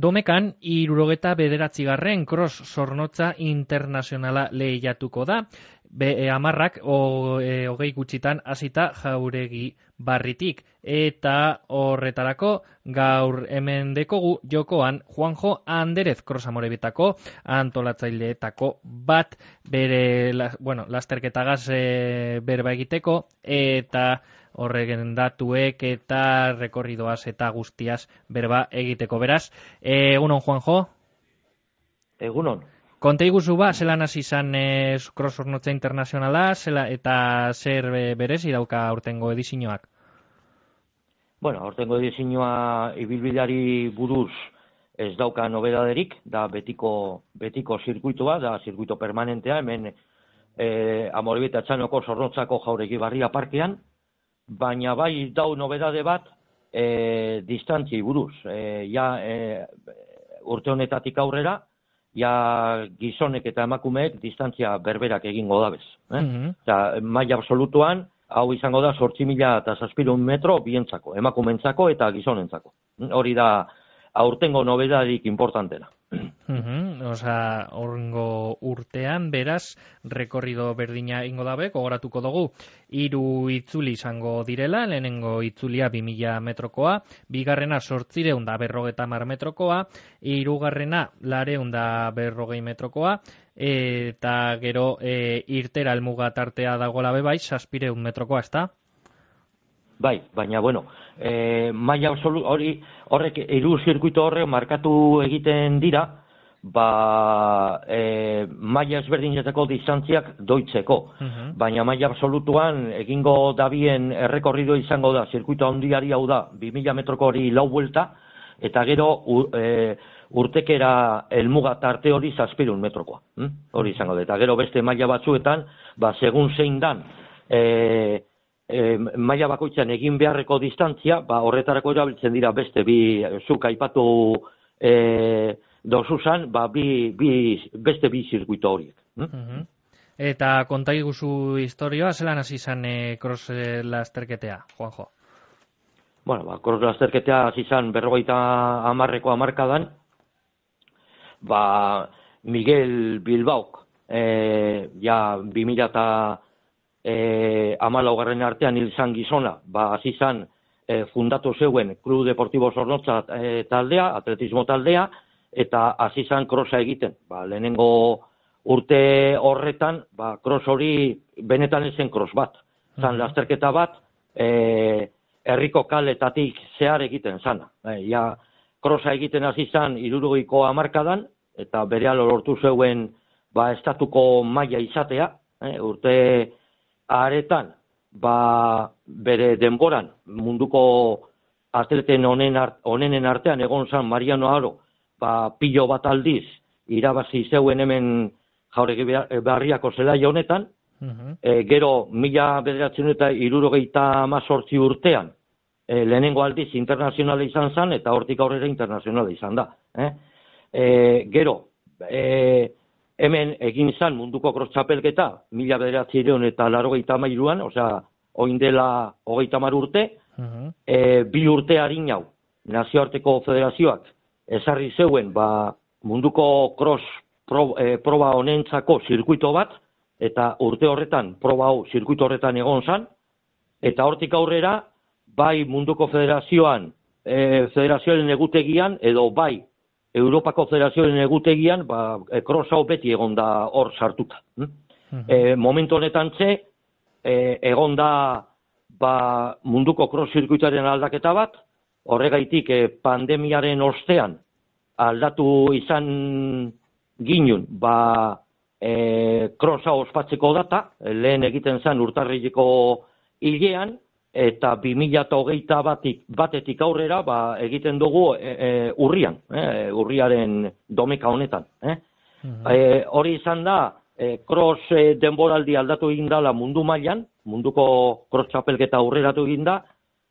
Domekan, irurogeta bederatzigarren cross zornotza internazionala lehiatuko da, be, e, amarrak o, e, hogei gutxitan hasita jauregi barritik. Eta horretarako gaur hemen dekogu jokoan Juanjo Anderez krosamorebitako antolatzaileetako bat bere la, bueno, lasterketagaz e, berba egiteko eta horregen datuek eta rekorridoaz eta guztiaz berba egiteko. Beraz, egunon Juanjo? Egunon. Konta iguzu ba, zelan hasi izan e, cross ornotza internazionala zela, eta zer e, berez idauka aurtengo edizinoak? Bueno, aurtengo edizinoa ibilbidari buruz ez dauka nobedaderik, da betiko, betiko zirkuitua, da zirkuito permanentea, hemen e, amorbita txanoko zornotzako jauregi barria parkean, baina bai dau nobedade bat e, distantzi buruz. E, ja, e, urte honetatik aurrera, ja gizonek eta emakumeek distantzia berberak egingo da bez. Eh? Mm maila absolutuan, hau izango da sortzi mila eta zazpirun metro bientzako, emakumentzako eta gizonentzako. Hori da aurtengo nobedadik importantena. Osa, horrengo urtean, beraz, rekorrido berdina ingo dabe, kogoratuko dugu, hiru itzuli izango direla, lehenengo itzulia 2000 metrokoa, bigarrena sortzireun da berrogeta mar metrokoa, irugarrena lareun da berrogei metrokoa, eta gero e, irtera elmuga tartea dagoela bebai, saspireun metrokoa, ez da? Bai, baina, bueno, e, maia hori, horrek, iru zirkuito horrek markatu egiten dira, ba, e, maia ezberdinetako distantziak doitzeko. Mhm. Baina maia absolutuan, egingo dabien errekorrido izango da, zirkuito handiari hau da, 2000 metroko hori lau buelta, eta gero e, urtekera elmuga tarte hori zazpirun metrokoa. Hm? Hori izango da, eta gero beste maila batzuetan, ba, segun zein dan, e, e, maila bakoitzan egin beharreko distantzia, ba, horretarako erabiltzen dira beste bi, zuk aipatu e, dozuzan, ba, bi, bi, beste bi zirkuito horiek. Hm? Eta konta iguzu historioa, zelan hasi izan e, cross e, lasterketea, Juanjo? Bueno, ba, cross lasterketea hasi izan berrogeita amarreko amarkadan, ba, Miguel Bilbaok, e, ja, 2000 eta e, amalaugarren artean hil zan gizona, ba, azizan e, fundatu zeuen Kru Deportibo Zornotza e, taldea, atletismo taldea, eta azizan krosa egiten. Ba, lehenengo urte horretan, ba, kros hori benetan ezen kros bat. Zan, mm lasterketa bat, e, herriko kaletatik zehar egiten zana. E, ja, krosa egiten azizan irurugoiko amarkadan, eta bere lortu zeuen ba, estatuko maila izatea, e, urte aretan, ba, bere denboran, munduko atleten onen art, onenen artean egon zan Mariano Aro, ba, pilo bat aldiz, irabazi zeuen hemen jauregi barriako zela honetan, uh gero mila bederatzen eta irurogeita amazortzi urtean, e, lehenengo aldiz internazionala izan zen, eta hortik aurrera internazionala izan da. Eh? E, gero, e, hemen egin zan munduko krostxapelketa, mila bederatzi eta laro gaita mairuan, osea, oin dela hogeita mar urte, e, bi urte harin hau, nazioarteko federazioak, ezarri zeuen, ba, munduko cross pro, e, proba honentzako zirkuito bat, eta urte horretan, proba hau zirkuito horretan egon zan, eta hortik aurrera, bai munduko federazioan, e, federazioaren egutegian, edo bai Europako Federazioen egutegian, ba, e, hau beti egon da hor sartuta. Hm? E, momentu honetan txe, e, egon da ba, munduko cross zirkuitaren aldaketa bat, horregaitik e, pandemiaren ostean aldatu izan ginun, ba, e, crossa ospatzeko data, lehen egiten zen urtarrileko hilean, eta 2008 batik, batetik aurrera ba, egiten dugu e, e, urrian, e, urriaren domeka honetan. Eh? E, hori izan da, e, cross e, denboraldi aldatu egin dala mundu mailan, munduko cross txapelketa aurreratu egin da,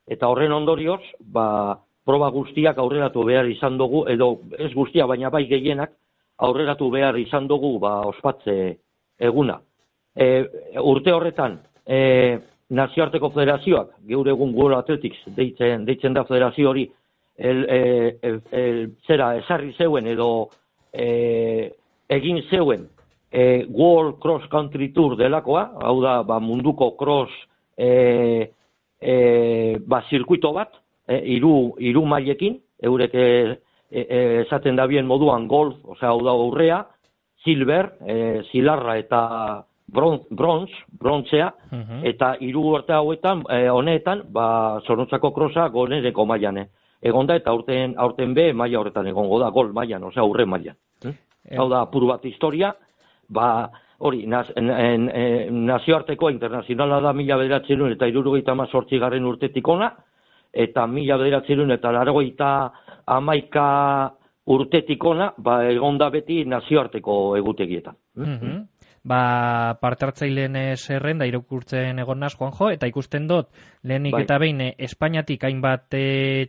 eta horren ondorioz, ba, proba guztiak aurreratu behar izan dugu, edo ez guztia, baina bai gehienak, aurreratu behar izan dugu ba, ospatze eguna. E, urte horretan, e, nazioarteko federazioak, geure egun World Athletics deitzen, deitzen da federazio hori, el, e, el, el, zera esarri zeuen edo e, egin zeuen e, World Cross Country Tour delakoa, hau da ba, munduko cross e, e, ba, zirkuito bat, e, iru, iru mailekin, eurek e, e, e, esaten da bien moduan golf, osea hau da aurrea, silver, e, zilarra eta bronz, bronz brontzea, eta hiru urte hauetan, e, honetan, ba, zornotzako krosa gonereko mailan. Egon da, eta aurten, aurten be, maila horretan egongo da, gol mailan, osea, aurre mailan. Hm? Hau da, apur bat historia, ba, hori, naz, en, en, en, nazioarteko internazionala da mila bederatzen eta irurogeita mazortzi garren urtetik ona, eta mila bederatzen eta largoita amaika urtetik ona, ba, egon da beti nazioarteko egutegietan. Mm Ba, parte hartzaileen zerrenda irakurtzen egon naz, Juanjo, eta ikusten dut, lehenik bai. eta behin, Espainiatik hainbat e,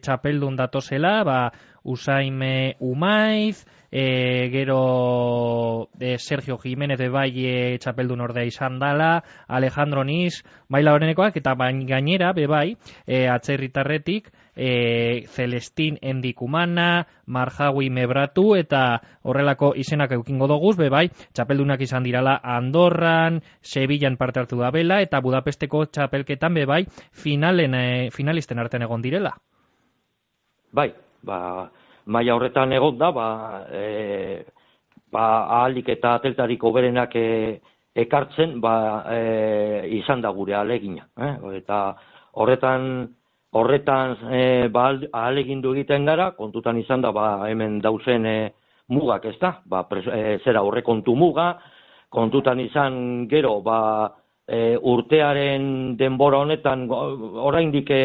txapeldun datozela, ba, Usaime Umaiz, e, gero e, Sergio Jiménez de Valle txapeldun ordea izan dala, Alejandro Nis, baila horrenekoak, eta bain gainera, bebai, e, atzerritarretik, e, Celestin Endikumana, Marjaui Mebratu, eta horrelako izenak eukingo doguz, bebai, txapeldunak izan dirala Andorran, Sevillan parte hartu da bela, eta Budapesteko txapelketan, bebai, finalen, e, finalisten artean egon direla. Bai, ba, maila horretan egon da, ba, e, ba, ahalik eta ateltariko berenak e, ekartzen, ba, e, izan da gure alegina. Eh? Eta horretan, horretan e, ba, ahalegin du egiten gara, kontutan izan da, ba, hemen dauzen e, mugak, ez da? Ba, pres, e, zera horrekontu muga, kontutan izan gero, ba, e, urtearen denbora honetan, oraindik e,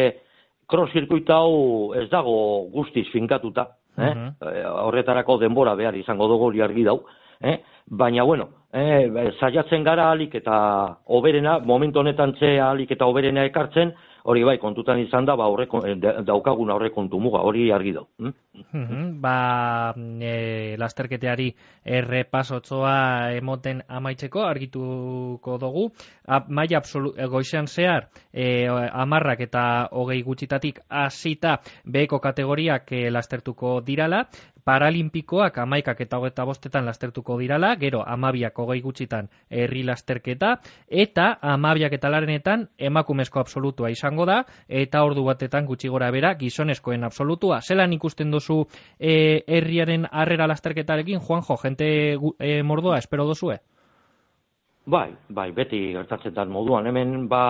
cross hau ez dago guztiz finkatuta, eh? Uh horretarako denbora behar izango dugu hori argi dau, eh? Baina bueno, eh, saiatzen gara alik eta oberena, momentu honetan ze alik eta oberena ekartzen, hori bai, kontutan izan da, ba, horre, eh, daukaguna horre kontu muga, hori argi dau. Hm? Ba, e, lasterketeari errepasotzoa emoten amaitzeko, argituko dugu, A, mai absolu, goizan zehar, e, amarrak eta hogei gutxitatik hasita beko kategoriak e, lastertuko dirala, paralimpikoak amaikak eta hogeta bostetan lastertuko dirala, gero amabiak hogei gutxitan herri lasterketa, eta amabiak eta larenetan emakumezko absolutua izango da, eta ordu batetan gutxi gora bera gizonezkoen absolutua. Zelan ikusten duzu e, herriaren harrera lasterketarekin, Juanjo, jente e, mordoa, espero duzue? Bai, bai, beti gertatzen da moduan, hemen ba,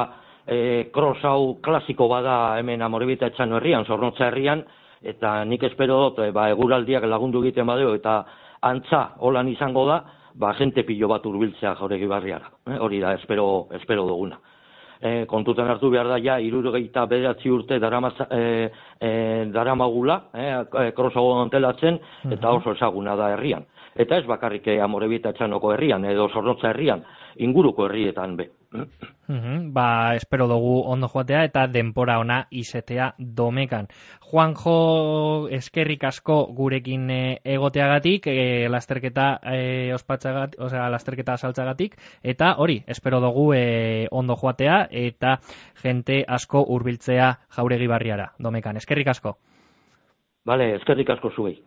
e, cross hau klasiko bada hemen amorebita etxan herrian, zornotza herrian, eta nik espero dut, e, ba, eguraldiak lagundu egiten badeo, eta antza holan izango da, ba, jente pilo bat urbiltzea jauregi barriara. Eh? Hori da, espero, espero duguna. E, kontutan hartu behar da, ja, irurogeita bederatzi urte darama, e, e, daramagula, e, krosago antelatzen, eta oso esaguna da herrian. Eta ez bakarrik amorebita txanoko herrian, edo zornotza herrian, inguruko herrietan be. Mm ba, espero dugu ondo joatea eta denpora ona izetea domekan. Juanjo eskerrik asko gurekin e, egoteagatik, e, lasterketa e, ospatzagat, osea, lasterketa saltzagatik, eta hori, espero dugu e, ondo joatea eta jente asko hurbiltzea jauregi barriara, domekan. Eskerrik asko. Bale, eskerrik asko zuei.